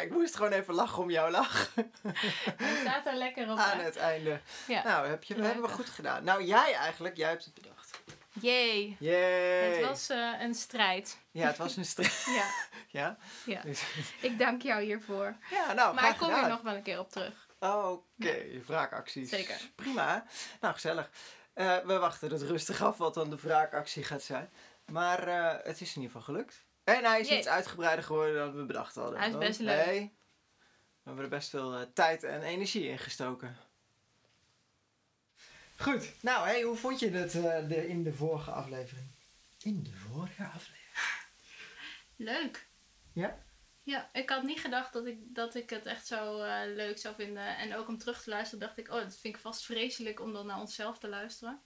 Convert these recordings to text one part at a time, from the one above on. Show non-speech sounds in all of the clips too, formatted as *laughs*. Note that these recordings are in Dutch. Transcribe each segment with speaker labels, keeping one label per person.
Speaker 1: Ja, ik moest gewoon even lachen om jouw lach. *laughs*
Speaker 2: Het staat er lekker op.
Speaker 1: Aan
Speaker 2: hè?
Speaker 1: het einde.
Speaker 2: Ja.
Speaker 1: Nou, heb je,
Speaker 2: Leuk,
Speaker 1: hebben we goed gedaan. Nou, jij eigenlijk, jij hebt het bedacht.
Speaker 2: Jee. Het was eh, een strijd.
Speaker 1: Ja, het was een *laughs* strijd.
Speaker 2: Ja, *laughs*
Speaker 1: ja?
Speaker 2: ja.
Speaker 1: Dus-
Speaker 2: Ik dank jou hiervoor.
Speaker 1: ja, nou,
Speaker 2: Maar ik kom
Speaker 1: gedaan.
Speaker 2: hier nog wel een keer op terug.
Speaker 1: Oké, wraakacties.
Speaker 2: Zeker.
Speaker 1: Prima. Nou, gezellig. Eh, we wachten het rustig af wat dan de wraakactie gaat zijn. Maar eh, het is in ieder geval gelukt. En hij is
Speaker 2: Jee.
Speaker 1: iets uitgebreider geworden dan we bedacht hadden.
Speaker 2: Hij is
Speaker 1: Want,
Speaker 2: best leuk.
Speaker 1: hey, we hebben er best veel eh, tijd en energie in gestoken. Goed. Nou, hey, hoe vond je het eh, de, in de vorige aflevering? In de vorige aflevering? *laughs*
Speaker 2: Leuk.
Speaker 1: Ja?
Speaker 2: Ja, ik had niet gedacht dat ik, dat ik het echt zo eh, leuk zou vinden. En ook om terug te luisteren dacht ik, oh, dat vind ik vast vreselijk om dan naar onszelf te luisteren.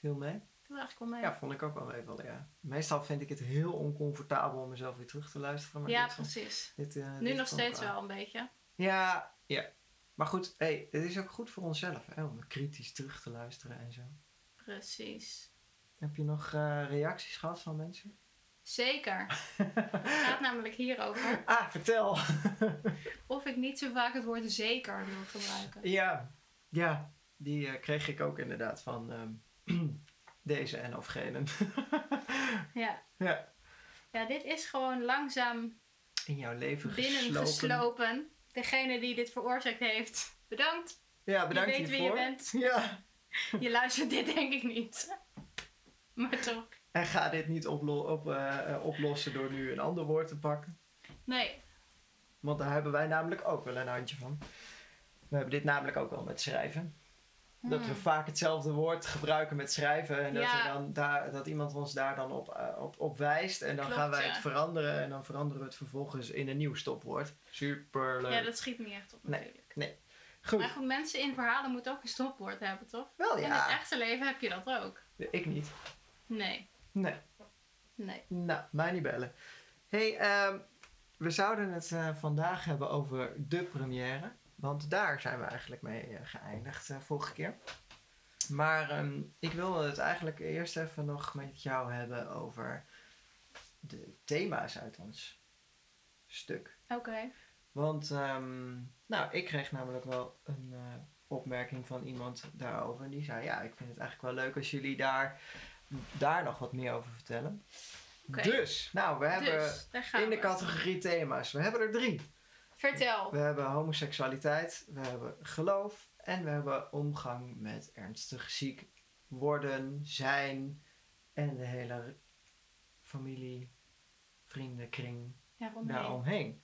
Speaker 1: Viel mee?
Speaker 2: Eigenlijk wel mee.
Speaker 1: Ja, vond ik ook wel meevallen, ja. Meestal vind ik het heel oncomfortabel om mezelf weer terug te luisteren. Maar
Speaker 2: Ja,
Speaker 1: dit
Speaker 2: precies.
Speaker 1: dit, eh,
Speaker 2: Nu
Speaker 1: dit
Speaker 2: nog steeds wel een beetje.
Speaker 1: Ja, ja. Maar goed, hey, het is ook goed voor onszelf hè, om kritisch terug te luisteren en zo.
Speaker 2: Precies.
Speaker 1: Heb je nog eh, reacties gehad van mensen?
Speaker 2: Zeker. Het *laughs* gaat namelijk hierover
Speaker 1: Ah, vertel. *laughs*
Speaker 2: of ik niet zo vaak het woord zeker wil gebruiken.
Speaker 1: ja, ja, die eh, kreeg ik ook inderdaad van ehm, *clears throat* deze en of genen. *laughs*
Speaker 2: Ja.
Speaker 1: ja,
Speaker 2: ja, dit is gewoon langzaam
Speaker 1: in jouw leven
Speaker 2: binnen
Speaker 1: geslopen.
Speaker 2: geslopen. Degene die dit veroorzaakt heeft, bedankt.
Speaker 1: Ja, bedankt
Speaker 2: weet wie je
Speaker 1: hiervoor.
Speaker 2: bent.
Speaker 1: Ja. *laughs*
Speaker 2: Je luistert dit denk ik niet. Maar toch.
Speaker 1: En ga dit niet oplo- op, eh, eh, oplossen door nu een ander woord te pakken.
Speaker 2: Nee.
Speaker 1: Want daar hebben wij namelijk ook wel een handje van. We hebben dit namelijk ook wel met schrijven. Dat we
Speaker 2: Hmm.
Speaker 1: vaak hetzelfde woord gebruiken met schrijven. En dat,
Speaker 2: Ja.
Speaker 1: we dan daar, dat iemand ons daar dan op, eh, op, op wijst. En dan
Speaker 2: Klopt,
Speaker 1: gaan wij
Speaker 2: ja.
Speaker 1: het veranderen. En dan veranderen we het vervolgens in een nieuw stopwoord. Super leuk.
Speaker 2: Ja, dat schiet niet echt op
Speaker 1: Nee.
Speaker 2: natuurlijk.
Speaker 1: Nee. Goed.
Speaker 2: Maar goed, mensen in verhalen moeten ook een stopwoord hebben, toch?
Speaker 1: Wel
Speaker 2: In het
Speaker 1: ja.
Speaker 2: echte leven heb je dat ook.
Speaker 1: Ik niet.
Speaker 2: Nee.
Speaker 1: Nee.
Speaker 2: Nee.
Speaker 1: Nou, mij niet bellen. hey, ehm, we zouden het eh, vandaag hebben over de première. Want daar zijn we eigenlijk mee eh, geëindigd eh, vorige keer. Maar ehm, ik wilde het eigenlijk eerst even nog met jou hebben over de thema's uit ons stuk.
Speaker 2: Oké.
Speaker 1: Want, ehm, nou, ik kreeg namelijk wel een eh, opmerking van iemand daarover. En die zei, ja, ik vind het eigenlijk wel leuk als jullie daar, daar nog wat meer over vertellen. Dus, nou, we hebben
Speaker 2: Dus,
Speaker 1: in de categorie thema's, we hebben er drie.
Speaker 2: Vertel.
Speaker 1: We hebben homoseksualiteit, we hebben geloof en we hebben omgang met ernstig ziek worden, zijn en de hele familie, vriendenkring
Speaker 2: Ronnie.
Speaker 1: daaromheen.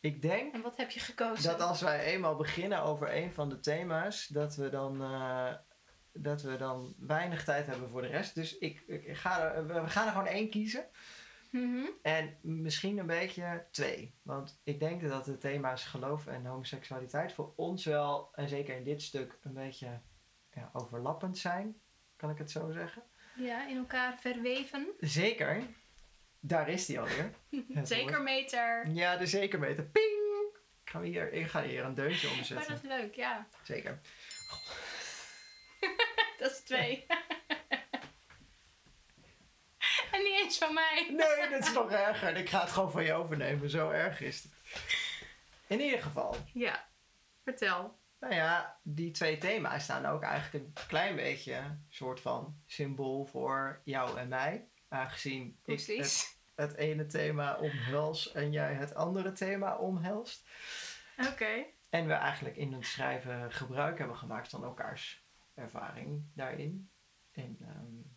Speaker 1: Ik denk
Speaker 2: En wat heb je gekozen?
Speaker 1: dat als wij eenmaal beginnen over een van de thema's, dat we dan, eh, dat we dan weinig tijd hebben voor de rest. Dus ik, ik ga er, we gaan er gewoon één kiezen.
Speaker 2: Mhm.
Speaker 1: En misschien een beetje twee. Want ik denk dat de thema's geloof en homoseksualiteit voor ons wel, en zeker in dit stuk, een beetje ja, overlappend zijn. Kan ik het zo zeggen?
Speaker 2: Ja, in elkaar verweven.
Speaker 1: Zeker. Daar is die alweer. *laughs* Het
Speaker 2: Zeker
Speaker 1: woord.
Speaker 2: meter.
Speaker 1: Ja, de zekermeter. Ping! Ik ga hier, ik ga hier een deuntje *laughs*
Speaker 2: Maar
Speaker 1: omzetten.
Speaker 2: dat is leuk, ja.
Speaker 1: Zeker. *laughs*
Speaker 2: Dat is twee. En *laughs* niet eens van mij.
Speaker 1: Nee, dit is nog erger. Ik ga het gewoon van je overnemen. Zo erg is het. In ieder geval.
Speaker 2: Ja. Vertel.
Speaker 1: Nou ja, die twee thema's staan ook eigenlijk een klein beetje een soort van symbool voor jou en mij. Aangezien ik het, het ene thema omhels en jij het andere thema omhelst.
Speaker 2: Oké.
Speaker 1: En we eigenlijk in het schrijven gebruik hebben gemaakt van elkaars ervaring daarin. En ehm,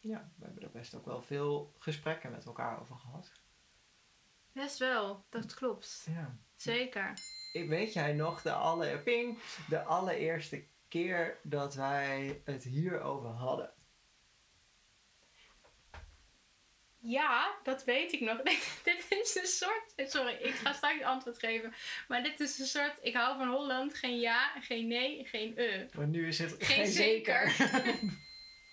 Speaker 1: ja, we hebben er best ook wel veel gesprekken met elkaar over gehad.
Speaker 2: Best wel. Dat klopt.
Speaker 1: Ja.
Speaker 2: Zeker.
Speaker 1: Ik weet jij nog de, alle, ping, de allereerste keer dat wij het hierover hadden?
Speaker 2: Ja, dat weet ik nog. *laughs* dit is een soort. Sorry, ik ga straks antwoord geven. Maar dit is een soort. Ik hou van Holland. Geen ja, geen nee, geen eh.
Speaker 1: Maar nu is het
Speaker 2: Geen zeker. *laughs*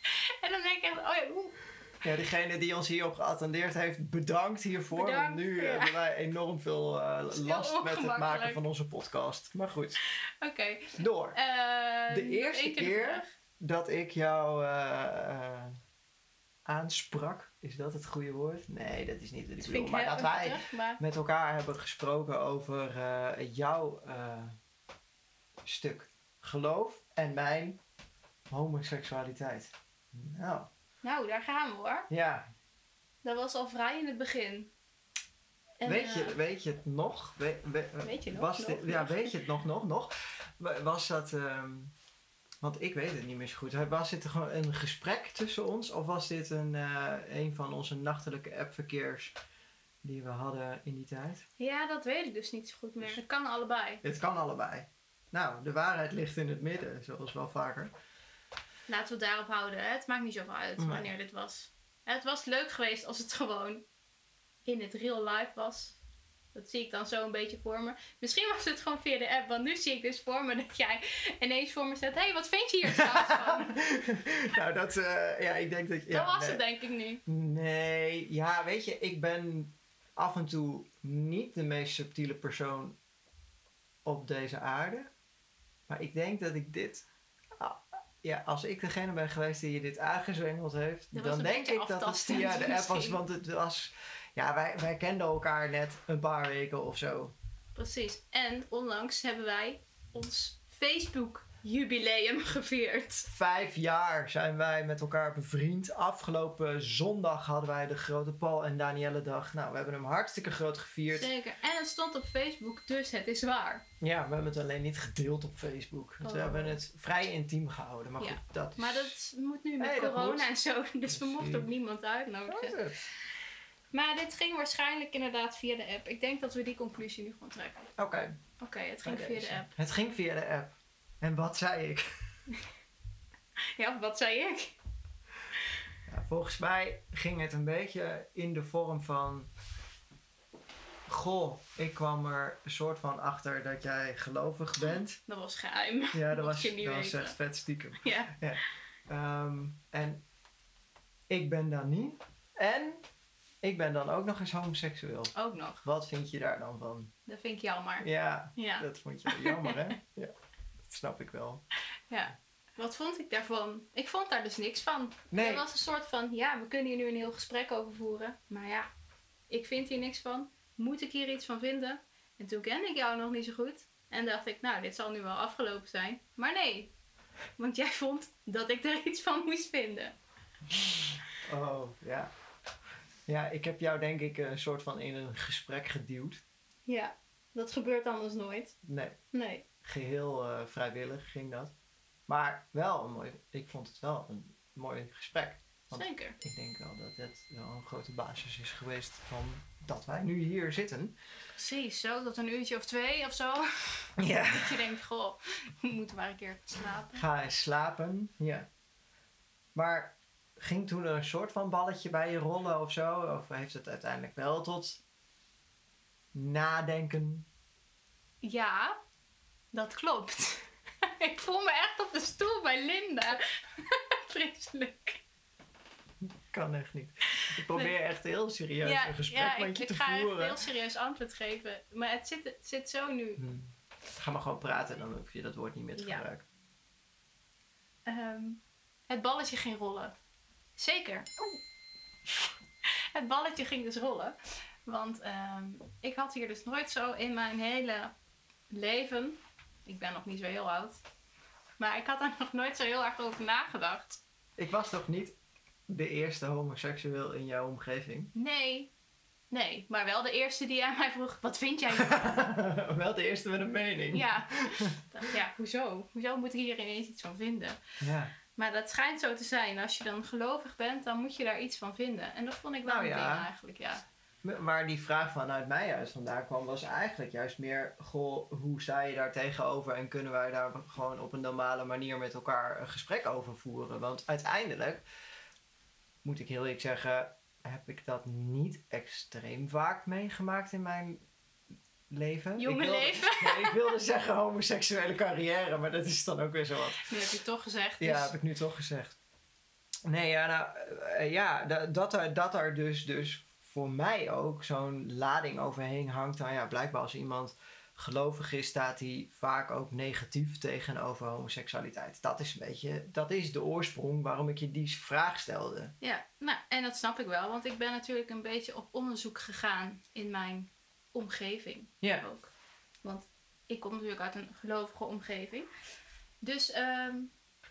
Speaker 2: *laughs* En dan denk ik echt, oh ja, oeh.
Speaker 1: ja, diegene die ons hierop geattendeerd heeft, bedankt hiervoor.
Speaker 2: Bedankt,
Speaker 1: want nu
Speaker 2: ja.
Speaker 1: hebben wij enorm veel eh, *laughs* last met het maken van onze podcast. Maar goed,
Speaker 2: Oké.
Speaker 1: door.
Speaker 2: Eh,
Speaker 1: De eerste keer-. Dat ik jou eh, aansprak. Is dat het goede woord? Nee, dat is niet wat ik
Speaker 2: Dat
Speaker 1: bedoel.
Speaker 2: vind ik
Speaker 1: Maar dat wij
Speaker 2: maar
Speaker 1: met elkaar hebben gesproken over jouw stuk geloof en mijn homoseksualiteit. Nou,
Speaker 2: Nou, daar gaan we hoor.
Speaker 1: ja.
Speaker 2: Dat was al vrij in het begin. En,
Speaker 1: weet, je,
Speaker 2: eh,
Speaker 1: weet je het nog? We- we-
Speaker 2: Weet je nog?
Speaker 1: Was
Speaker 2: Nog,
Speaker 1: dit- ja, weet je het nog, nog, nog? Wa- Was dat... ehm, want ik weet het niet meer zo goed. Was dit gewoon een gesprek tussen ons? Of was dit een, eh, een van onze nachtelijke appverkeers die we hadden in die tijd?
Speaker 2: Ja, dat weet ik dus niet zo goed meer. Het kan allebei.
Speaker 1: Het kan allebei. Nou, de waarheid ligt in het midden, zoals wel vaker.
Speaker 2: Laten we het daarop houden. Het maakt niet zoveel uit
Speaker 1: Nee.
Speaker 2: wanneer dit was. Het was leuk geweest als het *laughs* gewoon in het real life was. Dat zie ik dan zo een beetje voor me. Misschien was het gewoon via de app. Want nu zie ik dus voor me dat jij ineens voor me zegt... Hé, hey, wat vind je hier trouwens van? *laughs*
Speaker 1: nou, dat, eh, ja, ik denk dat... Ja,
Speaker 2: dat was
Speaker 1: nee.
Speaker 2: het denk ik niet.
Speaker 1: Nee, ja, weet je, ik ben af en toe niet de meest subtiele persoon op deze aarde. Maar ik denk dat ik dit. Ja, als ik degene ben geweest die je dit aangezwengeld heeft,
Speaker 2: Dat
Speaker 1: dan denk ik dat het via de app was. Want het was. Ja, wij, wij kenden elkaar net een paar weken of zo.
Speaker 2: Precies. En onlangs hebben wij ons Facebook jubileum *laughs* gevierd.
Speaker 1: Vijf jaar zijn wij met elkaar bevriend. Afgelopen zondag hadden wij de grote Paul en Danielle dag. Nou, we hebben hem hartstikke groot gevierd.
Speaker 2: Zeker. En het stond op Facebook, dus het is waar.
Speaker 1: Ja, we hebben het alleen niet gedeeld op Facebook. Dus We
Speaker 2: Oh.
Speaker 1: hebben het vrij intiem gehouden. Maar
Speaker 2: Ja.
Speaker 1: goed, dat is...
Speaker 2: Maar dat moet nu met corona en zo. *laughs* Dus we mochten ook niemand uitnodigen. Maar dit ging waarschijnlijk inderdaad via de app. Ik denk dat we die conclusie nu gewoon trekken.
Speaker 1: Oké.
Speaker 2: Oké, het ging via de app.
Speaker 1: Het ging via de app. En wat zei ik? *laughs*
Speaker 2: Ja, wat zei ik?
Speaker 1: Ja, volgens mij ging het een beetje in de vorm van... Goh, ik kwam er een soort van achter dat jij gelovig bent. *laughs*
Speaker 2: Dat was geheim.
Speaker 1: Ja, dat was, dat was echt vet stiekem.
Speaker 2: Ja.
Speaker 1: Ehm, en ik ben dan niet. En ik ben dan ook nog eens homoseksueel.
Speaker 2: Ook nog.
Speaker 1: Wat vind je daar dan van?
Speaker 2: Dat vind ik jammer.
Speaker 1: Ja,
Speaker 2: Ja.
Speaker 1: dat vond je jammer, hè? *laughs* Ja, *laughs* snap ik wel.
Speaker 2: ja. Wat vond ik daarvan? Ik vond daar dus niks van.
Speaker 1: Nee,
Speaker 2: Er was een soort van, ja, we kunnen hier nu een heel gesprek over voeren. Maar ja, ik vind hier niks van. Moet ik hier iets van vinden? En toen kende ik jou nog niet zo goed. En dacht ik, nou, dit zal nu wel afgelopen zijn. Maar nee. Want jij *laughs* vond dat ik er iets van moest vinden.
Speaker 1: oh, ja. Ja, ik heb jou denk ik een soort van in een gesprek geduwd.
Speaker 2: Ja, dat gebeurt anders nooit.
Speaker 1: Nee,
Speaker 2: Nee.
Speaker 1: geheel eh, vrijwillig ging dat. Maar wel een mooi, ik vond het wel een mooi gesprek. Want
Speaker 2: Zeker.
Speaker 1: ik denk wel dat dit wel een grote basis is geweest van dat wij nu hier zitten.
Speaker 2: Precies, zo tot een uurtje of twee of zo. *laughs*
Speaker 1: Ja. *laughs*
Speaker 2: Dat je denkt, goh, *laughs* we moeten maar een keer slapen.
Speaker 1: Ga eens slapen. Ja. Maar ging toen er een soort van balletje bij je rollen of zo? Of heeft het uiteindelijk wel tot nadenken?
Speaker 2: Ja, dat klopt. *laughs* ik voel me echt op de stoel bij Linda. *laughs* Vreselijk.
Speaker 1: Kan echt niet. Ik probeer echt heel serieus
Speaker 2: Ja,
Speaker 1: een gesprek
Speaker 2: ja
Speaker 1: met
Speaker 2: ik,
Speaker 1: je
Speaker 2: ik
Speaker 1: te
Speaker 2: ga echt
Speaker 1: voeren.
Speaker 2: heel serieus antwoord geven. Maar het zit, het zit zo nu.
Speaker 1: Hm. Ga maar gewoon praten, dan hoef je dat woord niet meer te
Speaker 2: Ja.
Speaker 1: gebruiken.
Speaker 2: Ehm, het balletje ging rollen. Zeker. *laughs* Het balletje ging dus rollen. Want ehm, ik had hier dus nooit zo in mijn hele leven. Ik ben nog niet zo heel oud. Maar ik had daar *laughs* nog nooit zo heel erg over nagedacht.
Speaker 1: Ik was toch niet de eerste homoseksueel in jouw omgeving?
Speaker 2: Nee. Nee, maar wel de eerste die aan mij vroeg: wat vind jij *laughs*
Speaker 1: wel de eerste met een mening.
Speaker 2: Ja. *laughs* Dacht, ja, hoezo? Hoezo moet ik hier ineens iets van vinden?
Speaker 1: Ja.
Speaker 2: Maar dat schijnt zo te zijn. Als je dan gelovig bent, dan moet je daar iets van vinden. En dat vond ik wel
Speaker 1: Nou
Speaker 2: een
Speaker 1: ja.
Speaker 2: ding eigenlijk, ja.
Speaker 1: Maar die vraag vanuit mij juist vandaan kwam, was eigenlijk juist meer: Goh, hoe sta je daar tegenover en kunnen wij daar gewoon op een normale manier met elkaar een gesprek over voeren? Want uiteindelijk, moet ik heel eerlijk zeggen, heb ik dat niet extreem vaak meegemaakt in mijn leven.
Speaker 2: Jonge
Speaker 1: ik wilde,
Speaker 2: leven. *laughs*
Speaker 1: Nee, ik wilde zeggen homoseksuele carrière, maar dat is dan ook weer zo wat.
Speaker 2: Nu heb je toch gezegd.
Speaker 1: Ja,
Speaker 2: dus-
Speaker 1: heb ik nu toch gezegd. Nee, ja, nou, eh, ja, da- dat er, dat er dus, dus voor mij ook zo'n lading overheen hangt. Nou ja, blijkbaar als iemand gelovig is, staat hij vaak ook negatief tegenover homoseksualiteit. Dat is een beetje, dat is de oorsprong waarom ik je die vraag stelde.
Speaker 2: Ja, nou, en dat snap ik wel, want ik ben natuurlijk een beetje op onderzoek gegaan in mijn omgeving
Speaker 1: Ja.
Speaker 2: ook. Want ik kom natuurlijk uit een gelovige omgeving. Dus ehm,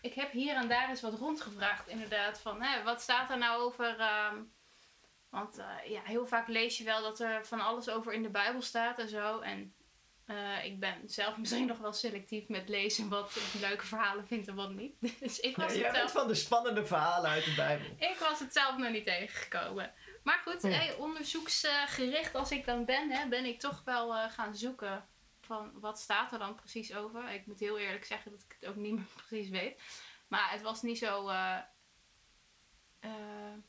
Speaker 2: ik heb hier en daar eens wat rondgevraagd, inderdaad, van hè, wat staat er nou over. ehm, want eh, ja, heel vaak lees je wel dat er van alles over in de Bijbel staat en zo. En eh, ik ben zelf *laughs* misschien nog wel selectief met lezen wat ik leuke verhalen vind en wat niet. *laughs* Dus ik was het
Speaker 1: bent
Speaker 2: zelf
Speaker 1: van de spannende verhalen uit de Bijbel.
Speaker 2: ik was het zelf nog niet tegengekomen. Maar goed,
Speaker 1: Ja.
Speaker 2: hey, onderzoeksgericht als ik dan ben, hè, ben ik toch wel eh, gaan zoeken van wat staat er dan precies over. Ik moet heel eerlijk zeggen dat ik het ook niet meer *laughs* precies weet. Maar het was niet zo. Eh,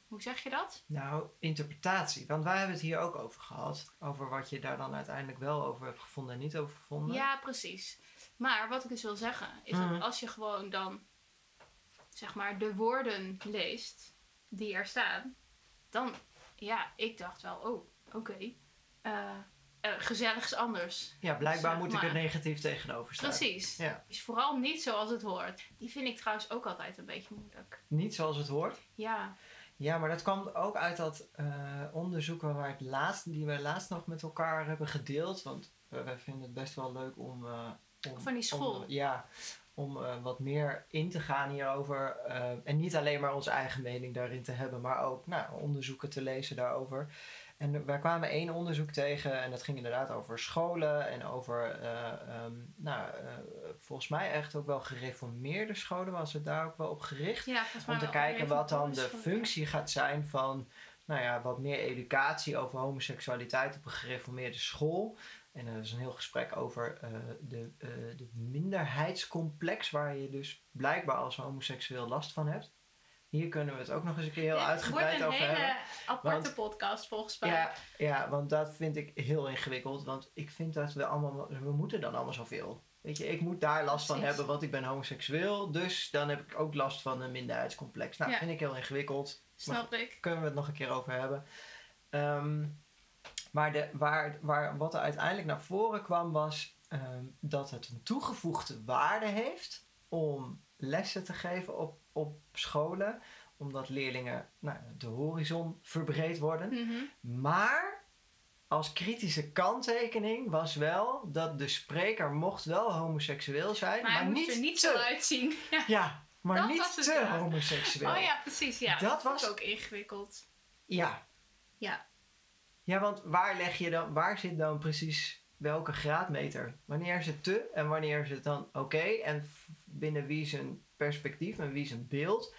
Speaker 2: hoe zeg je dat?
Speaker 1: Nou, interpretatie. Want wij hebben het hier ook over gehad. Over wat je daar dan uiteindelijk wel over hebt gevonden en niet over gevonden.
Speaker 2: Ja, precies. Maar wat ik dus wil zeggen, is
Speaker 1: Mhm.
Speaker 2: dat als je gewoon dan zeg maar de woorden leest die er staan, dan ja, ik dacht wel, oh, oké. eh, eh, gezellig is anders.
Speaker 1: Ja, blijkbaar
Speaker 2: Zeg
Speaker 1: moet ik er negatief tegenover staan.
Speaker 2: Precies.
Speaker 1: Ja.
Speaker 2: Is vooral niet zoals het hoort. Die vind ik trouwens ook altijd een beetje moeilijk.
Speaker 1: Niet zoals het hoort.
Speaker 2: Ja.
Speaker 1: Ja, maar dat kwam ook uit dat eh, onderzoek waar laatst, die we laatst nog met elkaar hebben gedeeld. Want we, wij vinden het best wel leuk om... eh, om
Speaker 2: Van die school.
Speaker 1: Om, ja, om eh, wat meer in te gaan hierover. eh, en niet alleen maar onze eigen mening daarin te hebben, maar ook nou, onderzoeken te lezen daarover. En wij kwamen één onderzoek tegen en dat ging inderdaad over scholen en over, eh, ehm, nou, eh, volgens mij echt ook wel gereformeerde scholen was het daar ook wel op gericht
Speaker 2: ja
Speaker 1: om te kijken wat dan de functie gaat zijn van nou ja, wat meer educatie over homoseksualiteit op een gereformeerde school. En er is een heel gesprek over eh, de, de minderheidscomplex, waar je dus blijkbaar als homoseksueel last van hebt. Hier kunnen we het ook nog eens een keer heel
Speaker 2: Dit
Speaker 1: uitgebreid
Speaker 2: wordt
Speaker 1: over
Speaker 2: een hele
Speaker 1: hebben.
Speaker 2: aparte
Speaker 1: Want-
Speaker 2: podcast volgens mij.
Speaker 1: Ja, ja, want dat vind ik heel ingewikkeld. Want ik vind dat we allemaal, we moeten dan allemaal zoveel. Weet je, ik moet daar last van hebben, want ik ben homoseksueel. Dus dan heb ik ook last van een minderheidscomplex. Nou,
Speaker 2: Ja.
Speaker 1: vind ik heel ingewikkeld.
Speaker 2: Snap ik.
Speaker 1: kunnen we het nog een keer over hebben. Ehm, maar de, waar, waar, wat er uiteindelijk naar voren kwam was ehm, dat het een toegevoegde waarde heeft om lessen te geven op, op scholen. Omdat leerlingen nou, de horizon verbreed worden.
Speaker 2: Mhm.
Speaker 1: Maar als kritische kanttekening was wel dat de spreker mocht wel homoseksueel zijn.
Speaker 2: Maar
Speaker 1: Maar,
Speaker 2: hij moest
Speaker 1: niet
Speaker 2: er niet
Speaker 1: te.
Speaker 2: zo uitzien. *laughs* Ja.
Speaker 1: Ja, maar
Speaker 2: Dat
Speaker 1: niet te
Speaker 2: ja.
Speaker 1: homoseksueel.
Speaker 2: Oh ja, precies. Ja.
Speaker 1: Dat
Speaker 2: Dat was ook ingewikkeld.
Speaker 1: Ja.
Speaker 2: Ja.
Speaker 1: Ja, want waar leg je dan, waar zit dan precies welke graadmeter? Wanneer is het te en wanneer is het dan oké? En binnen wie zijn perspectief en wie zijn beeld?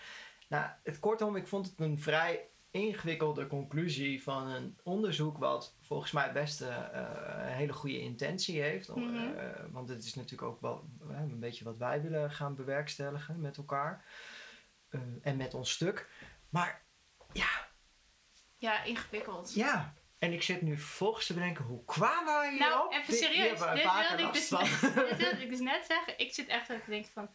Speaker 1: Nou, het kortom, ik vond het een vrij ingewikkelde conclusie van een onderzoek wat volgens mij best eh, eh, een hele goede intentie heeft.
Speaker 2: Mhm.
Speaker 1: Eh, want het is natuurlijk ook wel eh, een beetje wat wij willen gaan bewerkstelligen met elkaar. Eh, en met ons stuk. Maar ja,
Speaker 2: Ja, ingewikkeld.
Speaker 1: ja, en ik zit nu volgens te bedenken, hoe kwamen we hierop?
Speaker 2: Nou, even serieus. Dit wilde, ik dus, *laughs* dit wilde ik dus net zeggen. Ik zit echt dat ik denk van...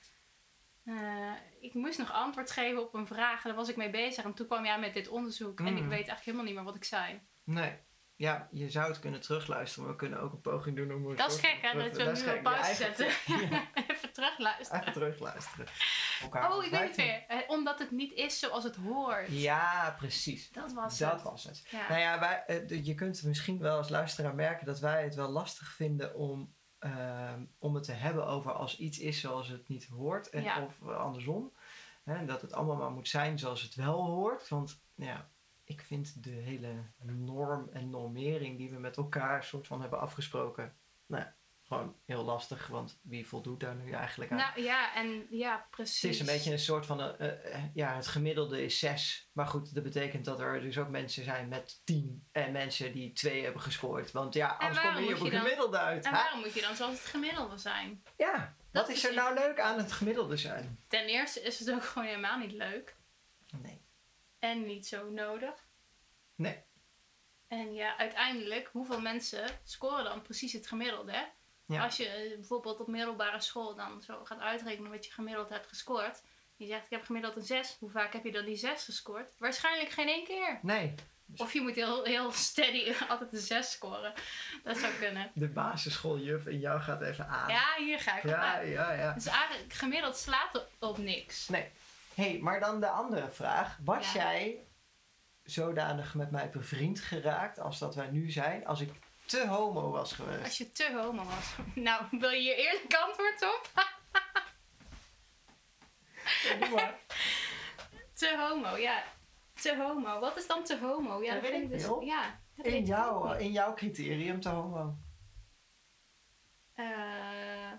Speaker 2: eh, ik moest nog antwoord geven op een vraag. En daar was ik mee bezig. En toen kwam jij met dit onderzoek. En ik
Speaker 1: Mm.
Speaker 2: weet eigenlijk helemaal niet meer wat ik zei.
Speaker 1: Nee. Ja, je zou het kunnen terugluisteren, maar we kunnen ook een poging doen om... het
Speaker 2: Dat is gek hè, dat we
Speaker 1: dat
Speaker 2: nu op pauze zetten. *laughs*
Speaker 1: ja, *laughs*
Speaker 2: Even terugluisteren.
Speaker 1: even terugluisteren.
Speaker 2: Oh, ik weet het weer. Eh, Omdat het niet is zoals het hoort.
Speaker 1: Ja, precies.
Speaker 2: Dat was
Speaker 1: dat
Speaker 2: het.
Speaker 1: was het.
Speaker 2: Ja.
Speaker 1: Nou ja, wij, eh, je kunt misschien wel als luisteraar merken dat wij het wel lastig vinden om, ehm, om het te hebben over als iets is zoals het niet hoort. En,
Speaker 2: Ja.
Speaker 1: Of eh, andersom. Hè, dat het allemaal maar moet zijn zoals het wel hoort. Want ja, ik vind de hele norm en normering die we met elkaar soort van hebben afgesproken. Nou, gewoon heel lastig. Want wie voldoet daar nu eigenlijk aan?
Speaker 2: Nou ja, en ja, precies.
Speaker 1: Het is een beetje een soort van, een, eh, eh, ja, het gemiddelde is 6. Maar goed, dat betekent dat er dus ook mensen zijn met 10 en mensen die 2 hebben gescoord. Want ja, anders kom je hier op een
Speaker 2: dan-
Speaker 1: gemiddelde uit.
Speaker 2: En
Speaker 1: hè?
Speaker 2: waarom moet je dan zoals het gemiddelde zijn?
Speaker 1: Ja,
Speaker 2: Dat
Speaker 1: wat is er
Speaker 2: het.
Speaker 1: nou leuk aan het gemiddelde zijn?
Speaker 2: Ten eerste is het ook gewoon helemaal niet leuk.
Speaker 1: Nee.
Speaker 2: En niet zo nodig.
Speaker 1: Nee.
Speaker 2: En ja, uiteindelijk, hoeveel mensen scoren dan precies het gemiddelde?
Speaker 1: Ja.
Speaker 2: Als je eh, bijvoorbeeld op middelbare school dan zo gaat uitrekenen wat je gemiddeld hebt gescoord. Je zegt, ik heb gemiddeld een 6. Hoe vaak heb je dan die 6 gescoord? Waarschijnlijk geen één keer.
Speaker 1: Nee.
Speaker 2: Of je moet heel, heel steady *laughs* altijd een 6 scoren. Dat zou kunnen.
Speaker 1: De basisschooljuf in jou gaat even aan.
Speaker 2: Ja, hier ga ik
Speaker 1: ja,
Speaker 2: aan.
Speaker 1: ja. ja.
Speaker 2: Dus eigenlijk gemiddeld slaat op, op niks.
Speaker 1: Nee. hey, maar dan de andere vraag. Was
Speaker 2: Ja.
Speaker 1: jij zodanig met mij bevriend geraakt als dat wij nu zijn, als ik te homo was geweest?
Speaker 2: Als je te homo was. *laughs* Nou, wil je hier eerlijk antwoord op?
Speaker 1: Ja. *laughs*
Speaker 2: Te homo, ja. Te homo. Wat is dan te homo? Ja,
Speaker 1: Dat weet
Speaker 2: vind
Speaker 1: ik
Speaker 2: dus-. Ja. weet
Speaker 1: In,
Speaker 2: ik
Speaker 1: jou,
Speaker 2: ook niet.
Speaker 1: in jouw criterium te homo.
Speaker 2: Eh,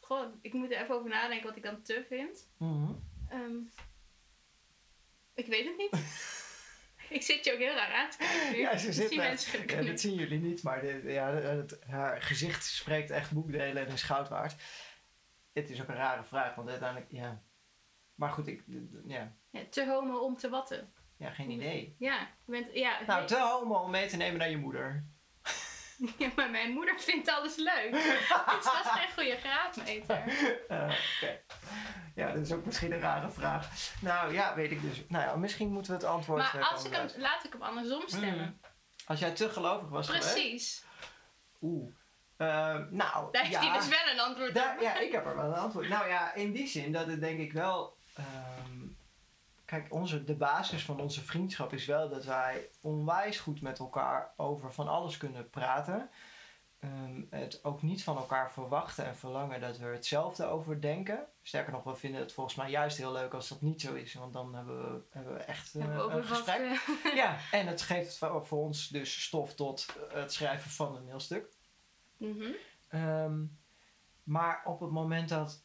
Speaker 2: goh, ik moet er even over nadenken wat ik dan te vind. Ehm, ik weet het niet. *laughs* *laughs* ik zit je ook heel raar aan te kijken.
Speaker 1: Ja, ze zit Ja, dat zien jullie niet, maar dit, ja, het, haar gezicht spreekt echt boekdelen en is goud waard. Het is ook een rare vraag, want uiteindelijk, ja. Maar goed, ik, ja,
Speaker 2: Ja, te homo om te watten.
Speaker 1: ja geen idee.
Speaker 2: Ja, je bent, ja,
Speaker 1: Nou, te homo om mee te nemen naar je moeder. *laughs*
Speaker 2: ja, maar mijn moeder vindt alles leuk. *laughs* dus dat is geen goede graadmeter.
Speaker 1: Eh, Oké. Ja, dat is ook misschien een rare vraag. Nou ja, weet ik dus. Nou ja, misschien moeten we het antwoord. eh,
Speaker 2: Maar als
Speaker 1: komen
Speaker 2: ik hem, laat ik hem andersom stemmen.
Speaker 1: Mm. Als jij te gelovig was geweest.
Speaker 2: Precies.
Speaker 1: Oeh. Eh, nou,
Speaker 2: Daar heeft
Speaker 1: ja.
Speaker 2: hij dus wel een antwoord
Speaker 1: Daar,
Speaker 2: op.
Speaker 1: ja, ik heb er wel een antwoord. Nou ja, in die zin dat het denk ik wel. ehm, kijk, onze, de basis van onze vriendschap is wel dat wij onwijs goed met elkaar over van alles kunnen praten. Ehm, het ook niet van elkaar verwachten en verlangen dat we er hetzelfde over denken. Sterker nog, we vinden het volgens mij juist heel leuk als dat niet zo is, want dan hebben we, hebben we echt eh,
Speaker 2: Hebben we
Speaker 1: een
Speaker 2: wat,
Speaker 1: gesprek.
Speaker 2: eh,
Speaker 1: Ja, en het geeft voor voor ons dus stof tot het schrijven van een heel stuk.
Speaker 2: mhm.
Speaker 1: Ehm, maar op het moment dat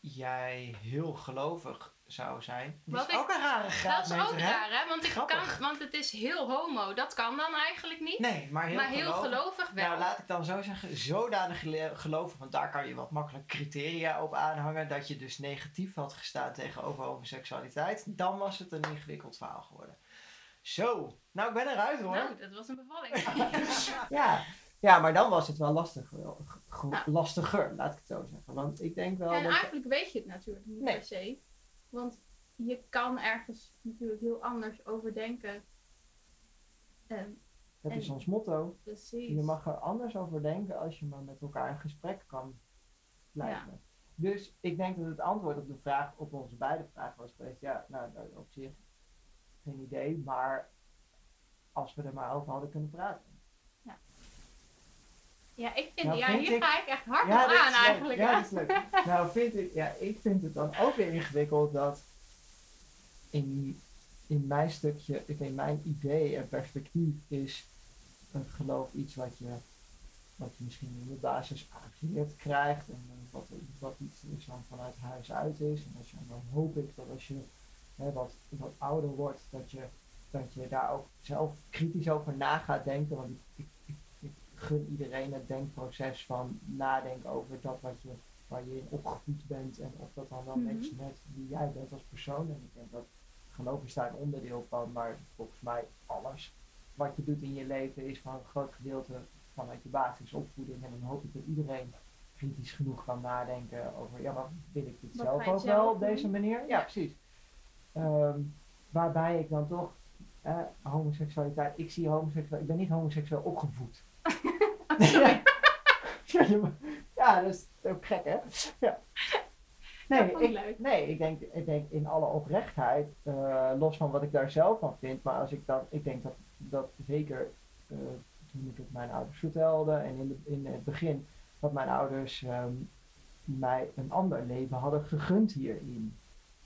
Speaker 1: jij heel gelovig zou zijn, dat
Speaker 2: Wat
Speaker 1: is
Speaker 2: ik-
Speaker 1: ook een rare
Speaker 2: Dat is ook raar, hè? Want, ik
Speaker 1: Grappig.
Speaker 2: kan, want het is heel homo. Dat kan dan eigenlijk niet.
Speaker 1: Nee, maar heel
Speaker 2: maar heel
Speaker 1: gelovig.
Speaker 2: gelovig wel.
Speaker 1: Nou, laat ik dan zo zeggen, zodanig gelovig, want daar kan je wat makkelijk criteria op aanhangen, dat je dus negatief had gestaan tegenover homoseksualiteit, dan was het een ingewikkeld verhaal geworden. Zo, nou ik ben eruit hoor.
Speaker 2: nou, dat was een bevalling. *laughs*
Speaker 1: Ja. ja, maar dan was het wel lastig, wel,
Speaker 2: Ja.
Speaker 1: lastiger, laat ik het zo zeggen. Want ik denk wel
Speaker 2: en
Speaker 1: dat...
Speaker 2: eigenlijk weet je het natuurlijk niet
Speaker 1: Nee.
Speaker 2: per se. Want je kan ergens natuurlijk heel anders over denken. En
Speaker 1: Dat is ons motto.
Speaker 2: precies.
Speaker 1: Je mag er anders over denken als je maar met elkaar in gesprek kan blijven. Dus ik denk dat het antwoord op de vraag, op onze beide vragen was geweest, ja, nou, op zich geen idee, maar als we er maar over hadden kunnen praten.
Speaker 2: Ja, ik vind,
Speaker 1: Nou,
Speaker 2: ja,
Speaker 1: vind
Speaker 2: hier
Speaker 1: ik-
Speaker 2: ga ik echt hard
Speaker 1: Ja,
Speaker 2: op aan eigenlijk.
Speaker 1: Ja, dat is *laughs* leuk. nou, vind ik, ja, ik vind het dan ook weer ingewikkeld dat in, in mijn stukje, in mijn idee en perspectief is een geloof iets wat je, wat je misschien in de basis aangeleerd krijgt en eh, wat, wat iets is dan vanuit huis uit is. En als dan hoop ik dat als je hè, wat, wat ouder wordt, dat je, dat je daar ook zelf kritisch over na gaat denken. Want ik, ik, ik, ik gun iedereen het denkproces van nadenken over dat wat je, waar je in opgevoed bent en of dat dan wel matcht met wie jij bent als persoon. En ik denk dat geloof is daar een onderdeel van, maar volgens mij alles wat je doet in je leven is van een groot gedeelte vanuit je basisopvoeding. En dan hoop ik dat iedereen kritisch genoeg kan nadenken over, ja, maar wil ik dit
Speaker 2: Wat
Speaker 1: zelf ook wel op deze manier? Ja,
Speaker 2: Ja.
Speaker 1: precies. Ehm, waarbij ik dan toch eh, homoseksualiteit, ik zie homoseksueel, ik ben niet homoseksueel opgevoed. *laughs* ja, *laughs* ja, dat is ook gek hè? Ja. Nee,
Speaker 2: ik
Speaker 1: nee ik, denk, ik denk in alle oprechtheid, eh, los van wat ik daar zelf van vind, maar als ik dan, ik denk dat, dat zeker eh, toen ik het mijn ouders vertelde en in, de, in het begin, dat mijn ouders ehm, mij een ander leven hadden gegund hierin.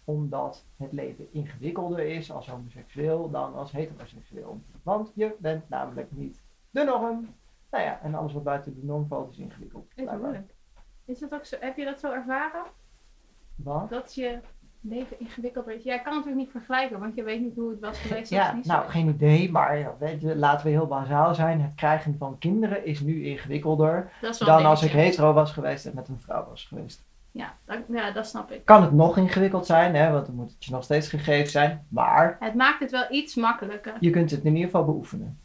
Speaker 1: Omdat het leven ingewikkelder is als homoseksueel dan als heteroseksueel. Want je bent namelijk niet de norm. Nou ja, en alles wat buiten de norm valt is ingewikkeld.
Speaker 2: Is
Speaker 1: blijkbaar.
Speaker 2: moeilijk. Is dat ook zo, heb je dat zo ervaren?
Speaker 1: Wat?
Speaker 2: Dat je leven ingewikkeld is? Ja, ik kan het natuurlijk niet vergelijken, want je weet niet hoe het was geweest.
Speaker 1: Ja,
Speaker 2: niet
Speaker 1: nou geen idee, maar ja, weet je, laten we heel bazaal zijn. Het krijgen van kinderen is nu ingewikkelder
Speaker 2: is
Speaker 1: dan als ik hetero was geweest en met een vrouw was geweest.
Speaker 2: Ja, dat, ja, dat snap ik.
Speaker 1: Kan het nog ingewikkeld zijn, hè, want dan moet het je nog steeds gegeven zijn. Maar
Speaker 2: Het maakt het wel iets makkelijker.
Speaker 1: je kunt het in ieder geval beoefenen.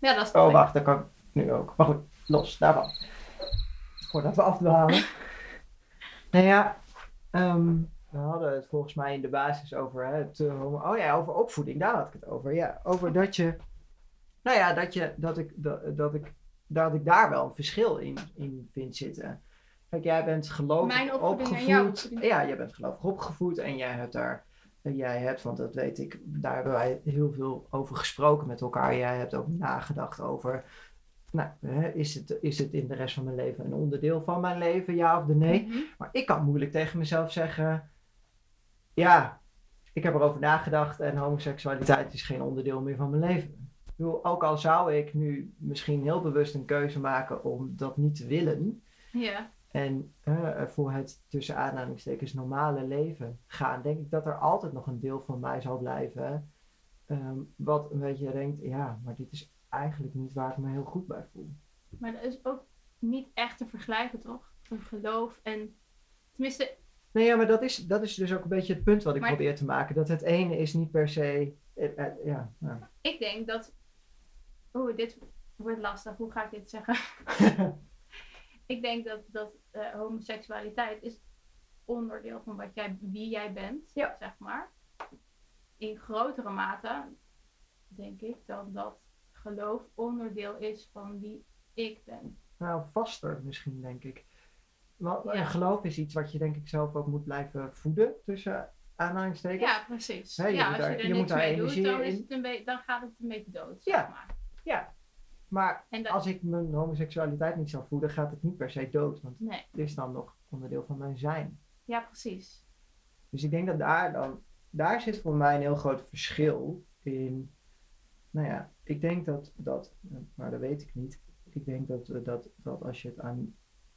Speaker 2: Ja, dat snap
Speaker 1: Oh, wacht, dat kan ik nu ook. Maar goed, los daarvan. Voordat we afdwalen. nou ja, ehm, we hadden het volgens mij in de basis over hè, het, eh, oh ja, over opvoeding, daar had ik het over. Ja, over dat je, nou ja, dat je, dat ik, dat, dat ik, dat ik daar wel een verschil in, in vind zitten. Kijk, jij bent gelovig
Speaker 2: Mijn en
Speaker 1: opgevoed.
Speaker 2: jouw.
Speaker 1: Ja, jij bent gelovig opgevoed en jij hebt daar, jij hebt, want dat weet ik, daar hebben wij heel veel over gesproken met elkaar. Jij hebt ook nagedacht over, nou, hè, is het, is het in de rest van mijn leven een onderdeel van mijn leven, ja of de nee?
Speaker 2: Mhm.
Speaker 1: Maar ik kan moeilijk tegen mezelf zeggen: Ja, ik heb erover nagedacht en homoseksualiteit is geen onderdeel meer van mijn leven. Ik bedoel, ook al zou ik nu misschien heel bewust een keuze maken om dat niet te willen
Speaker 2: Ja.
Speaker 1: En eh, voor het tussen aanhalingstekens normale leven gaan, denk ik dat er altijd nog een deel van mij zal blijven. ehm, wat een beetje denkt: Ja, maar dit is eigenlijk niet waar ik me heel goed bij voel.
Speaker 2: Maar dat is ook niet echt te vergelijken, toch? Een geloof en... Tenminste,
Speaker 1: Nee, ja, maar dat is, dat is dus ook een beetje het punt wat ik
Speaker 2: Maar-
Speaker 1: probeer te maken. Dat het ene is niet per se. eh, eh, ja,
Speaker 2: ik denk dat... Oeh, dit wordt lastig. Hoe ga ik dit zeggen? *laughs* ik denk dat, dat eh, homoseksualiteit is onderdeel van wat jij, wie jij bent,
Speaker 1: Ja.
Speaker 2: zeg maar. In grotere mate, denk ik, dan dat geloof onderdeel is van wie ik ben.
Speaker 1: nou, vaster misschien, denk ik. Want
Speaker 2: Ja.
Speaker 1: een geloof is iets wat je denk ik zelf ook moet blijven voeden tussen aanhalingstekens.
Speaker 2: Ja, precies.
Speaker 1: Je
Speaker 2: ja,
Speaker 1: moet
Speaker 2: als
Speaker 1: daar-
Speaker 2: je er
Speaker 1: je moet
Speaker 2: niks
Speaker 1: daar
Speaker 2: mee doet, dan, is
Speaker 1: in-
Speaker 2: het een beetje- dan gaat het een beetje dood,
Speaker 1: Ja.
Speaker 2: zeg maar.
Speaker 1: Ja. Maar
Speaker 2: dat,
Speaker 1: als ik mijn homoseksualiteit niet zou voeden, gaat het niet per se dood. Want
Speaker 2: nee,
Speaker 1: het is dan nog onderdeel van mijn zijn.
Speaker 2: ja, precies.
Speaker 1: Dus ik denk dat daar dan, daar zit voor mij een heel groot verschil in. Nou ja, ik denk dat, dat maar dat weet ik niet. Ik denk dat, eh, dat, dat als je het aan,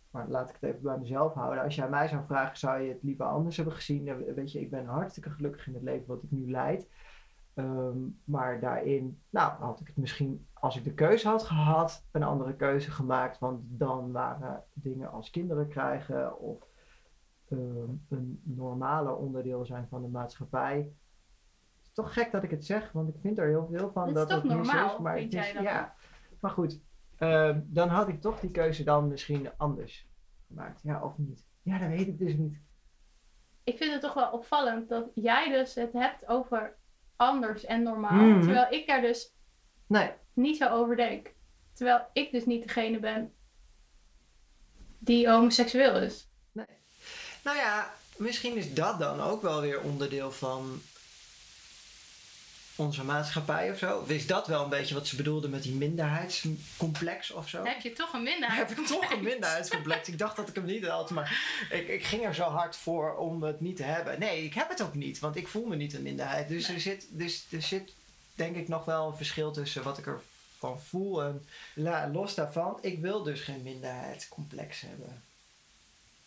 Speaker 1: maar laat ik het even bij mezelf houden. Als aan mij zou vragen, zou je het liever anders hebben gezien? Dan weet je, ik ben hartstikke gelukkig in het leven wat ik nu leid. Ehm, maar daarin, nou, had ik het misschien, als ik de keuze had gehad, een andere keuze gemaakt. Want dan waren dingen als kinderen krijgen of ehm, een normale onderdeel zijn van de maatschappij. Het is toch gek dat ik het zeg, want ik vind er heel veel van
Speaker 2: Het is
Speaker 1: dat
Speaker 2: toch
Speaker 1: het
Speaker 2: normaal,
Speaker 1: is. Maar
Speaker 2: vind
Speaker 1: het is,
Speaker 2: jij dat
Speaker 1: ja. Maar goed, ehm, dan had ik toch die keuze dan misschien anders gemaakt. Ja, of niet? Ja, dat weet ik dus niet.
Speaker 2: Ik vind het toch wel opvallend dat jij dus het hebt over anders en normaal.
Speaker 1: Mhm.
Speaker 2: Terwijl ik daar dus
Speaker 1: Nee,
Speaker 2: niet zo over denk. Terwijl ik dus niet degene ben die homoseksueel is.
Speaker 1: Nou ja, misschien is dat dan ook wel weer onderdeel van onze maatschappij of zo. Of is dat wel een beetje wat ze bedoelde met die minderheidscomplex of zo?
Speaker 2: Heb je toch een minderheid?
Speaker 1: heb ik toch een minderheidscomplex. Ik dacht dat ik hem niet had, maar ik, ik ging er zo hard voor om het niet te hebben. Nee, ik heb het ook niet, want ik voel me niet een minderheid. Dus,
Speaker 2: Nee.
Speaker 1: er, zit, dus er zit denk ik nog wel een verschil tussen wat ik ervan voel en la- los daarvan. Ik wil dus geen minderheidscomplex hebben.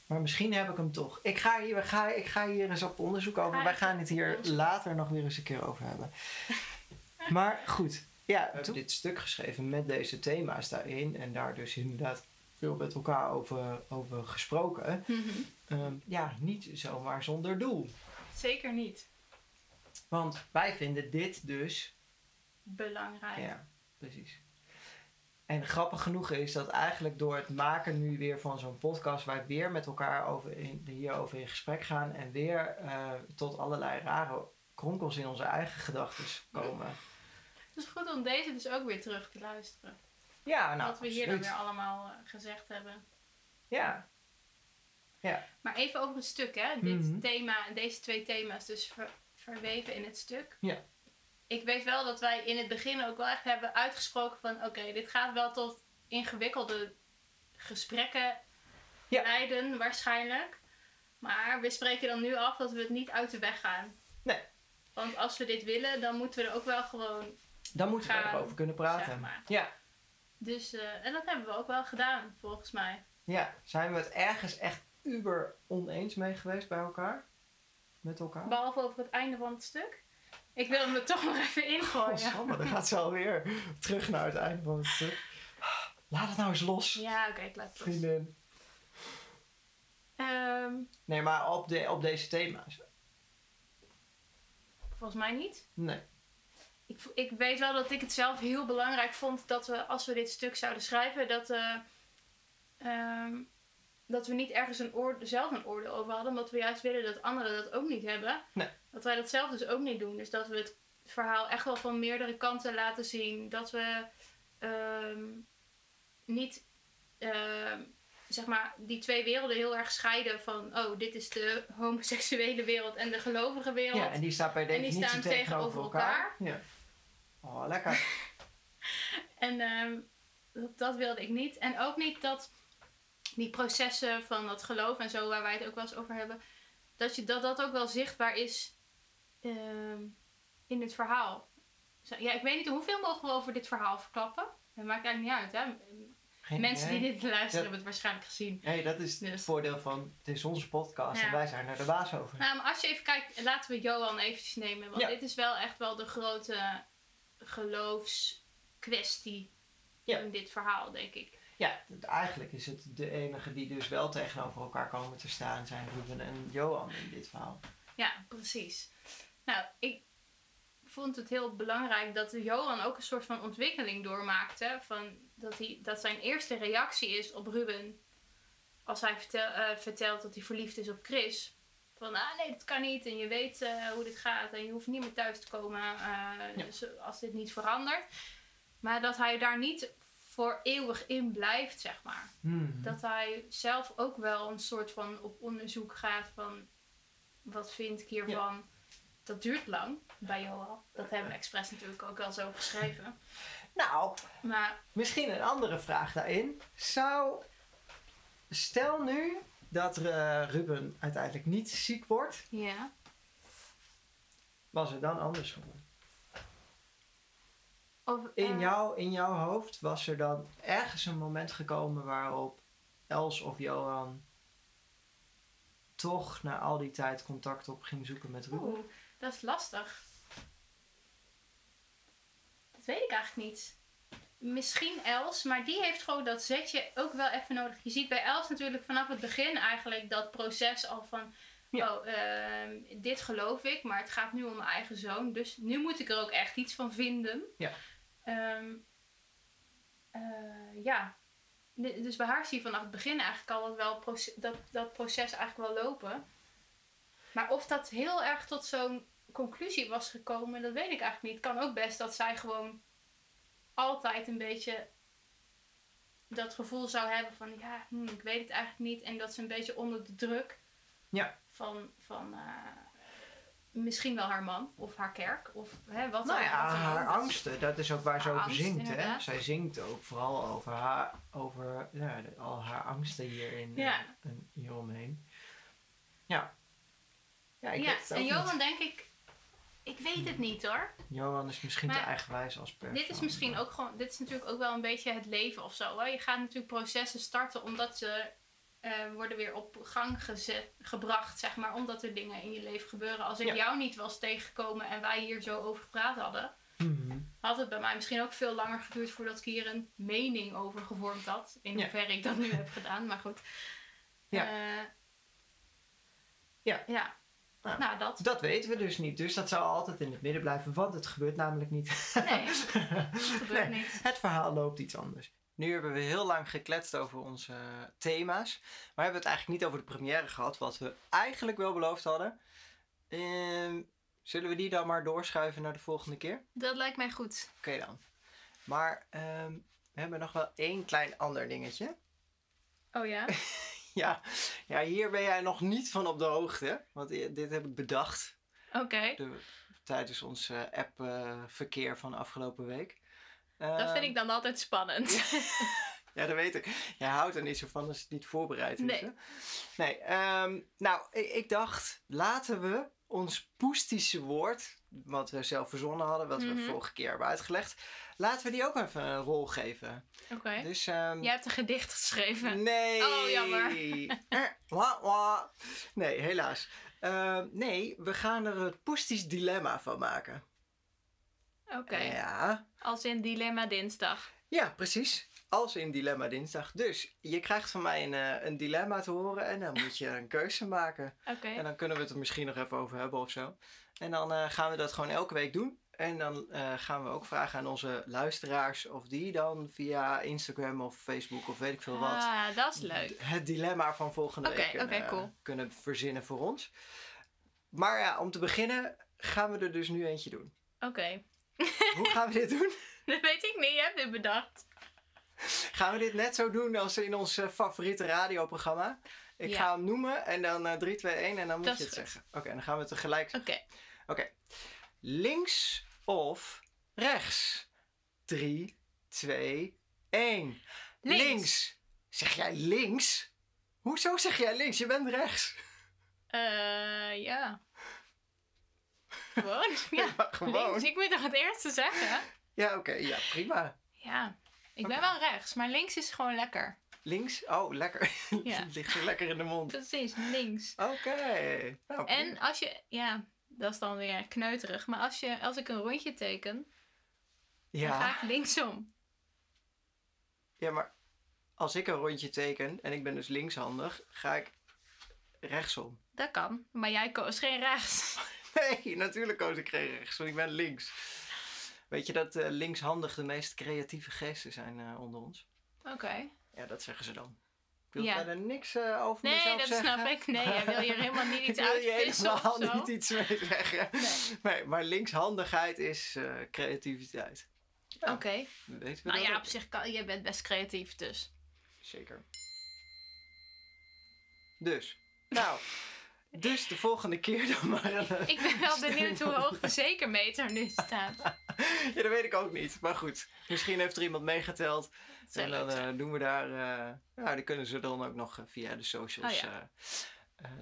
Speaker 1: Maar misschien heb ik hem toch. Ik ga hier, ga, ik ga hier eens op onderzoek over.
Speaker 2: Ga
Speaker 1: Wij gaan het hier
Speaker 2: onderzoek.
Speaker 1: later nog weer eens een keer over hebben. *laughs* Maar goed, ja, we hebben dit stuk geschreven met deze thema's daarin. En daar dus inderdaad veel met elkaar over, over gesproken.
Speaker 2: Mhm.
Speaker 1: Ehm, ja, niet zomaar zonder doel.
Speaker 2: Zeker niet.
Speaker 1: Want wij vinden dit dus.
Speaker 2: Belangrijk.
Speaker 1: Ja, precies. En grappig genoeg is dat eigenlijk door het maken nu weer van zo'n podcast, wij weer met elkaar over in, hierover in gesprek gaan en weer eh, tot allerlei rare kronkels in onze eigen gedachten komen.
Speaker 2: Het is goed om deze dus ook weer terug te luisteren.
Speaker 1: Ja, nou,
Speaker 2: wat we hier dan weer allemaal eh, gezegd hebben.
Speaker 1: Ja,
Speaker 2: Maar even over het stuk, hè. Dit
Speaker 1: Mhm.
Speaker 2: thema, deze twee thema's dus ver- verweven in het stuk.
Speaker 1: Ja.
Speaker 2: Ik weet wel dat wij in het begin ook wel echt hebben uitgesproken van... Oké, dit gaat wel tot ingewikkelde gesprekken
Speaker 1: Ja.
Speaker 2: leiden waarschijnlijk. Maar we spreken dan nu af dat we het niet uit de weg gaan.
Speaker 1: Nee.
Speaker 2: Want als we dit willen, dan moeten we er ook wel gewoon...
Speaker 1: dan moeten we
Speaker 2: Gaan,
Speaker 1: erover kunnen praten.
Speaker 2: zeg maar.
Speaker 1: Ja,
Speaker 2: Dus, eh, en dat hebben we ook wel gedaan, volgens mij.
Speaker 1: ja, zijn we het ergens echt uber oneens mee geweest bij elkaar? Met elkaar?
Speaker 2: Behalve over het einde van het stuk. Ik wil hem er toch nog even ingooien.
Speaker 1: Oh, Samme, dan gaat ze alweer terug naar het einde van het stuk. Laat het nou eens los,
Speaker 2: Ja, oké, ik laat het los.
Speaker 1: vriendin.
Speaker 2: Ehm,
Speaker 1: Nee, maar op, de, op deze thema's.
Speaker 2: volgens mij niet.
Speaker 1: Nee.
Speaker 2: Ik, ik weet wel dat ik het zelf heel belangrijk vond dat we, als we dit stuk zouden schrijven, dat, eh, ehm, dat we niet ergens een zelf een oordeel over hadden, omdat we juist willen dat anderen dat ook niet hebben.
Speaker 1: Nee.
Speaker 2: Dat wij dat zelf dus ook niet doen. Dus dat we het verhaal echt wel van meerdere kanten laten zien. Dat we ehm, niet ehm, zeg maar die twee werelden heel erg scheiden van oh, dit is de *laughs* homoseksuele wereld en de gelovige wereld.
Speaker 1: Ja, en die staat bij
Speaker 2: En die
Speaker 1: definitie
Speaker 2: staan
Speaker 1: tegenover elkaar. Ja. Oh, lekker. *laughs*
Speaker 2: En ehm, dat, dat wilde ik niet. En ook niet dat die processen van dat geloof en zo, waar wij het ook wel eens over hebben, dat je, dat, dat ook wel zichtbaar is ehm, in het verhaal. Ja, ik weet niet hoeveel mogen we over dit verhaal verklappen. Dat maakt eigenlijk niet uit, hè?
Speaker 1: Geen
Speaker 2: Mensen
Speaker 1: idee.
Speaker 2: die dit luisteren
Speaker 1: Ja.
Speaker 2: hebben het waarschijnlijk gezien.
Speaker 1: Nee, dat is het
Speaker 2: Dus.
Speaker 1: voordeel van, het is onze podcast
Speaker 2: Ja.
Speaker 1: en wij zijn er de baas over.
Speaker 2: Nou, maar als je even kijkt, laten we Johan eventjes nemen. Want
Speaker 1: Ja.
Speaker 2: dit is wel echt wel de grote geloofskwestie in dit verhaal, denk ik.
Speaker 1: Ja, eigenlijk is het de enige die dus wel tegenover elkaar komen te staan zijn Ruben en Johan in dit verhaal.
Speaker 2: Ja, precies. Nou, ik vond het heel belangrijk dat Johan ook een soort van ontwikkeling doormaakte. Van dat, hij, dat zijn eerste reactie is op Ruben. Als hij vertel, eh, vertelt dat hij verliefd is op Chris. Van, ah nee, dat kan niet. En je weet eh, hoe dit gaat. En je hoeft niet meer thuis te komen eh,
Speaker 1: Ja.
Speaker 2: dus als dit niet verandert. Maar dat hij daar niet voor eeuwig in blijft, zeg maar.
Speaker 1: Mhm.
Speaker 2: Dat hij zelf ook wel een soort van op onderzoek gaat van wat vind ik hiervan. Dat duurt lang bij Johan. Dat hebben we expres natuurlijk ook wel zo geschreven.
Speaker 1: Nou,
Speaker 2: Maar
Speaker 1: misschien een andere vraag daarin. Zou, stel nu dat eh, Ruben uiteindelijk niet ziek wordt,
Speaker 2: ja,
Speaker 1: was het dan anders geworden?
Speaker 2: Of,
Speaker 1: In,
Speaker 2: eh,
Speaker 1: jouw, in jouw hoofd was er dan ergens een moment gekomen waarop Els of Johan toch na al die tijd contact op ging zoeken met Ruben?
Speaker 2: Oeh, dat is lastig. Dat weet ik eigenlijk niet. Misschien Els, maar die heeft gewoon dat zetje ook wel even nodig. Je ziet bij Els natuurlijk vanaf het begin eigenlijk dat proces al van...
Speaker 1: Ja.
Speaker 2: Oh, ehm, dit geloof ik, maar het gaat nu om mijn eigen zoon. Dus nu moet ik er ook echt iets van vinden.
Speaker 1: Ja.
Speaker 2: Ehm, eh, ja. Dus bij haar zie je vanaf het begin eigenlijk al dat, wel proces, dat, dat proces eigenlijk wel lopen. Maar of dat heel erg tot zo'n conclusie was gekomen, dat weet ik eigenlijk niet. Het kan ook best dat zij gewoon altijd een beetje dat gevoel zou hebben van ja, hm, ik weet het eigenlijk niet. En dat ze een beetje onder de druk
Speaker 1: Ja.
Speaker 2: van, van eh, misschien wel haar man of haar kerk of hè, wat
Speaker 1: Nou
Speaker 2: dan-
Speaker 1: ja, haar angsten, dat is ook waar ze over
Speaker 2: angst,
Speaker 1: zingt. Hè? Zij zingt ook vooral over, haar, over ja, al haar angsten hierin
Speaker 2: Ja.
Speaker 1: eh, en hieromheen. Ja. Ja, ik
Speaker 2: ja,
Speaker 1: weet
Speaker 2: en
Speaker 1: niet.
Speaker 2: Johan denk ik, ik weet het niet hoor.
Speaker 1: Johan is misschien te
Speaker 2: Maar
Speaker 1: eigenwijs als persoon.
Speaker 2: Dit is misschien ook gewoon, dit is natuurlijk ook wel een beetje het leven of zo. Hè? Je gaat natuurlijk processen starten omdat ze eh, worden weer op gang gezet, gebracht, zeg maar. Omdat er dingen in je leven gebeuren. Als ik
Speaker 1: Ja.
Speaker 2: jou niet was tegengekomen en wij hier zo over gepraat hadden,
Speaker 1: Mhm.
Speaker 2: had het bij mij misschien ook veel langer geduurd voordat ik hier een mening over gevormd had. In
Speaker 1: Ja.
Speaker 2: hoeverre ik dat nu heb gedaan, maar goed.
Speaker 1: Ja.
Speaker 2: Eh,
Speaker 1: Ja.
Speaker 2: Ja.
Speaker 1: Nou.
Speaker 2: Nou, dat.
Speaker 1: Dat weten we dus niet. Dus dat zal altijd in het midden blijven, want het gebeurt namelijk niet.
Speaker 2: Nee, *laughs* gebeurt
Speaker 1: Nee.
Speaker 2: niet.
Speaker 1: Het verhaal loopt iets anders. Nu hebben we heel lang gekletst over onze eh, thema's. Maar hebben we het eigenlijk niet over de première gehad, wat we eigenlijk wel beloofd hadden. Ehm, zullen we die dan maar doorschuiven naar de volgende keer?
Speaker 2: Dat lijkt mij goed.
Speaker 1: Oké dan. Maar ehm, we hebben nog wel één klein ander dingetje.
Speaker 2: Oh ja? *laughs*
Speaker 1: Ja, ja, hier ben jij nog niet van op de hoogte. Want dit heb ik bedacht
Speaker 2: Oké.
Speaker 1: de- tijdens ons eh, app-verkeer van afgelopen week.
Speaker 2: Dat vind
Speaker 1: Ehm,
Speaker 2: ik dan altijd spannend.
Speaker 1: Ja, *laughs* dat weet ik. Jij houdt er niet zo van als het niet voorbereid is.
Speaker 2: Nee.
Speaker 1: hè? Nee. ehm, nou, ik, ik dacht, laten we ons poestische woord, wat we zelf verzonnen hadden, wat
Speaker 2: Mhm.
Speaker 1: we vorige keer hebben uitgelegd, laten we die ook even een rol geven.
Speaker 2: Oké.
Speaker 1: Dus, ehm,
Speaker 2: Jij hebt een gedicht geschreven.
Speaker 1: Nee.
Speaker 2: Oh, jammer.
Speaker 1: Eh. Nee, helaas. Nee, we gaan er het poestisch dilemma van maken.
Speaker 2: Oké.
Speaker 1: Ja.
Speaker 2: Als in Dilemma Dinsdag.
Speaker 1: Ja, precies. Als in Dilemma Dinsdag. Dus je krijgt van mij een, eh, een dilemma te horen en dan moet je een keuze maken.
Speaker 2: Oké.
Speaker 1: En dan kunnen we het er misschien nog even over hebben of zo. En dan eh, gaan we dat gewoon elke week doen. En dan eh, gaan we ook vragen aan onze luisteraars of die dan via Instagram of Facebook of weet ik veel wat
Speaker 2: Ah, dat is leuk.
Speaker 1: het dilemma van volgende week kunnen,
Speaker 2: cool.
Speaker 1: kunnen verzinnen voor ons. Maar ja, om te beginnen gaan we er dus nu eentje doen.
Speaker 2: Oké. *laughs*
Speaker 1: Hoe gaan we dit doen? *laughs*
Speaker 2: Dat weet ik niet, je hebt dit bedacht.
Speaker 1: Gaan we dit net zo doen als in ons eh, favoriete radioprogramma? Ik
Speaker 2: Ja.
Speaker 1: ga hem noemen en dan eh 3, 2, 1 en dan moet
Speaker 2: Dat
Speaker 1: je het
Speaker 2: goed.
Speaker 1: zeggen. Oké, dan gaan we tegelijk
Speaker 2: Oké.
Speaker 1: Oké. Links of rechts? 3, 2, 1.
Speaker 2: Links.
Speaker 1: Zeg jij links? Hoezo zeg jij links? Je bent rechts.
Speaker 2: Eh, ja. Gewoon? *laughs* Ja.
Speaker 1: Ja, gewoon.
Speaker 2: Links. Ik moet toch het eerste zeggen?
Speaker 1: Ja, oké. Ja, prima.
Speaker 2: Ja. Ik ben wel rechts, maar links is gewoon lekker.
Speaker 1: Links? Oh, lekker. *laughs*
Speaker 2: Ja.
Speaker 1: Het ligt zo lekker in de mond.
Speaker 2: Precies, links.
Speaker 1: Oké. Nou,
Speaker 2: En
Speaker 1: prima.
Speaker 2: als je, ja, dat is dan weer kneuterig. Maar als, je, als ik een rondje teken, dan ga
Speaker 1: Ja.
Speaker 2: ik linksom.
Speaker 1: ja, maar als ik een rondje teken en ik ben dus linkshandig, ga ik rechtsom.
Speaker 2: Dat kan. Maar jij koos geen rechts.
Speaker 1: Nee, natuurlijk koos ik geen rechts, want ik ben links. Weet je dat eh, linkshandig de meest creatieve geesten zijn eh, onder ons?
Speaker 2: Oké.
Speaker 1: Ja, dat zeggen ze dan. Ik wil
Speaker 2: Ja.
Speaker 1: verder niks eh, over
Speaker 2: Nee,
Speaker 1: mezelf
Speaker 2: dat
Speaker 1: zeggen.
Speaker 2: snap ik. Nee, jij wil hier helemaal niet *laughs* iets
Speaker 1: Ik wil je
Speaker 2: uitvissen of zo.
Speaker 1: niet iets mee zeggen.
Speaker 2: Nee.
Speaker 1: Nee, maar linkshandigheid is creativiteit. Ja,
Speaker 2: Oké.
Speaker 1: we
Speaker 2: Nou
Speaker 1: dat
Speaker 2: ja,
Speaker 1: ook.
Speaker 2: op zich kan je bent best creatief dus.
Speaker 1: Zeker. Dus, nou, dus de volgende keer dan maar een... eh,
Speaker 2: Ik ben wel benieuwd hoe hoog de zekermeter nu staat. *laughs*
Speaker 1: Ja, dat weet ik ook niet. Maar goed, misschien heeft er iemand meegeteld. En dan eh, doen we daar... eh nou, die kunnen ze dan ook nog via de socials
Speaker 2: Oh ja.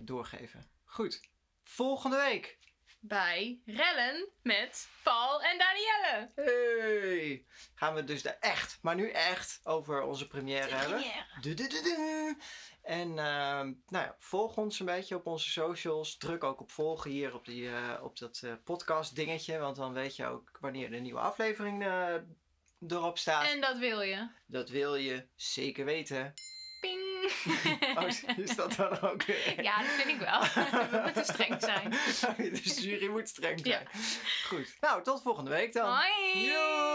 Speaker 1: doorgeven. Goed, volgende week.
Speaker 2: Bij Rellen met Paul en Danielle.
Speaker 1: Hey! Gaan we dus de echt, maar nu echt, over onze première hebben. En ehm, nou ja, volg ons een beetje op onze socials. Druk ook op volgen hier op, die, eh, op dat eh, podcast dingetje. Want dan weet je ook wanneer de nieuwe aflevering eh, erop staat.
Speaker 2: En dat wil je.
Speaker 1: Dat wil je zeker weten.
Speaker 2: Ping. *laughs*
Speaker 1: Oh, is dat dan ook?
Speaker 2: Ja, dat vind ik wel. *laughs* We moeten streng zijn. *laughs*
Speaker 1: De jury moet streng
Speaker 2: Ja.
Speaker 1: zijn. Goed. Nou, tot volgende week dan.
Speaker 2: Hoi.
Speaker 1: Yo!